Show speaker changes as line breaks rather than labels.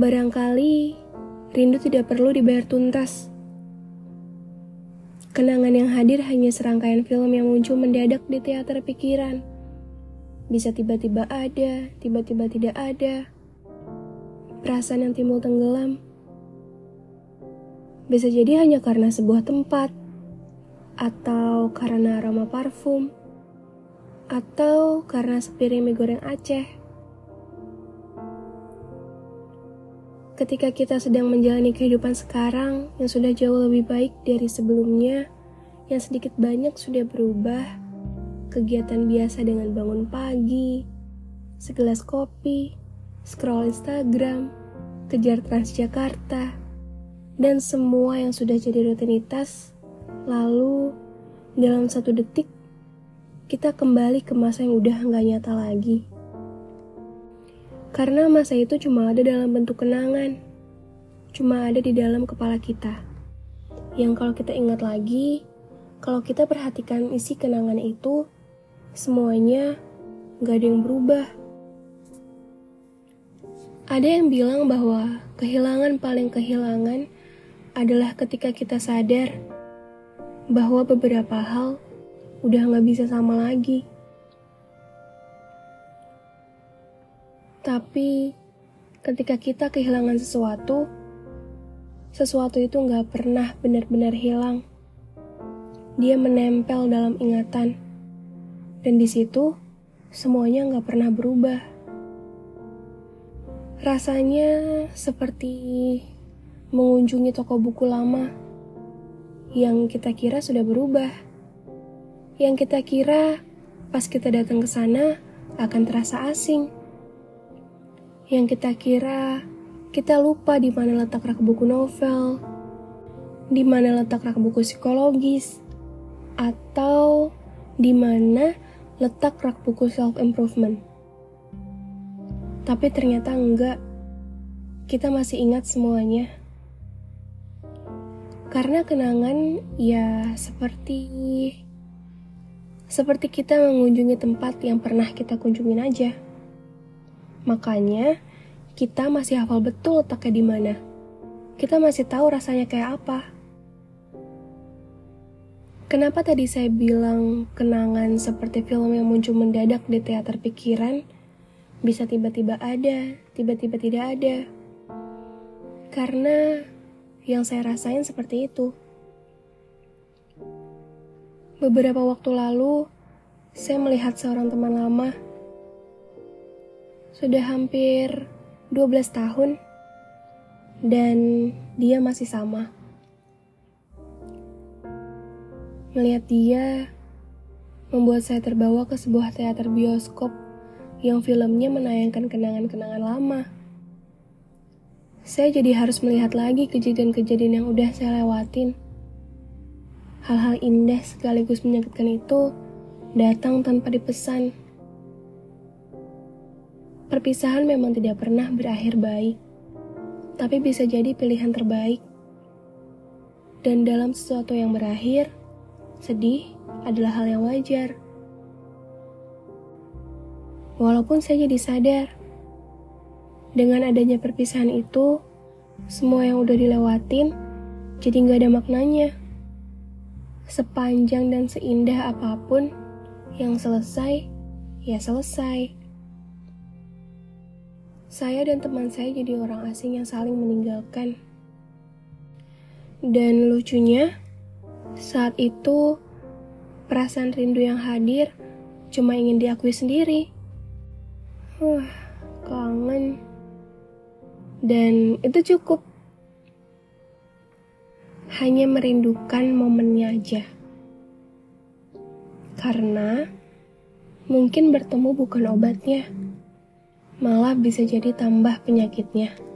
Barangkali rindu tidak perlu dibayar tuntas. Kenangan yang hadir hanya serangkaian film yang muncul mendadak di teater pikiran. Bisa tiba-tiba ada, tiba-tiba tidak ada. Perasaan yang timbul tenggelam. Bisa jadi hanya karena sebuah tempat, atau karena aroma parfum, atau karena sepiring mie goreng Aceh. Ketika kita sedang menjalani kehidupan sekarang yang sudah jauh lebih baik dari sebelumnya, yang sedikit banyak sudah berubah, kegiatan biasa dengan bangun pagi, segelas kopi, scroll Instagram, kejar Transjakarta, dan semua yang sudah jadi rutinitas, lalu dalam satu detik kita kembali ke masa yang udah nggak nyata lagi. Karena masa itu cuma ada dalam bentuk kenangan. Cuma ada di dalam kepala kita. Yang kalau kita ingat lagi, kalau kita perhatikan isi kenangan itu, semuanya gak ada yang berubah. Ada yang bilang bahwa kehilangan paling kehilangan adalah ketika kita sadar bahwa beberapa hal udah gak bisa sama lagi. Tapi ketika kita kehilangan sesuatu, sesuatu itu nggak pernah benar-benar hilang. Dia menempel dalam ingatan, dan di situ semuanya nggak pernah berubah. Rasanya seperti mengunjungi toko buku lama yang kita kira sudah berubah. Yang kita kira pas kita datang ke sana akan terasa asing yang kita kira kita lupa di mana letak rak buku novel, di mana letak rak buku psikologis, atau di mana letak rak buku self improvement. Tapi ternyata enggak. Kita masih ingat semuanya. Karena kenangan ya seperti seperti kita mengunjungi tempat yang pernah kita kunjungin aja. Makanya, kita masih hafal betul letaknya di mana. Kita masih tahu rasanya kayak apa. Kenapa tadi saya bilang kenangan seperti film yang muncul mendadak di teater pikiran bisa tiba-tiba ada, tiba-tiba tidak ada? Karena yang saya rasain seperti itu. Beberapa waktu lalu, saya melihat seorang teman lama sudah hampir 12 tahun dan dia masih sama. Melihat dia membuat saya terbawa ke sebuah teater bioskop yang filmnya menayangkan kenangan-kenangan lama. Saya jadi harus melihat lagi kejadian-kejadian yang udah saya lewatin. Hal-hal indah sekaligus menyakitkan itu datang tanpa dipesan. Perpisahan memang tidak pernah berakhir baik, tapi bisa jadi pilihan terbaik. Dan dalam sesuatu yang berakhir, sedih adalah hal yang wajar. Walaupun saya jadi sadar, dengan adanya perpisahan itu, semua yang udah dilewatin jadi nggak ada maknanya. Sepanjang dan seindah apa pun yang selesai, ya selesai saya dan teman saya jadi orang asing yang saling meninggalkan. Dan lucunya, saat itu perasaan rindu yang hadir cuma ingin diakui sendiri. Wah, kangen. Dan itu cukup. Hanya merindukan momennya aja. Karena mungkin bertemu bukan obatnya malah bisa jadi tambah penyakitnya.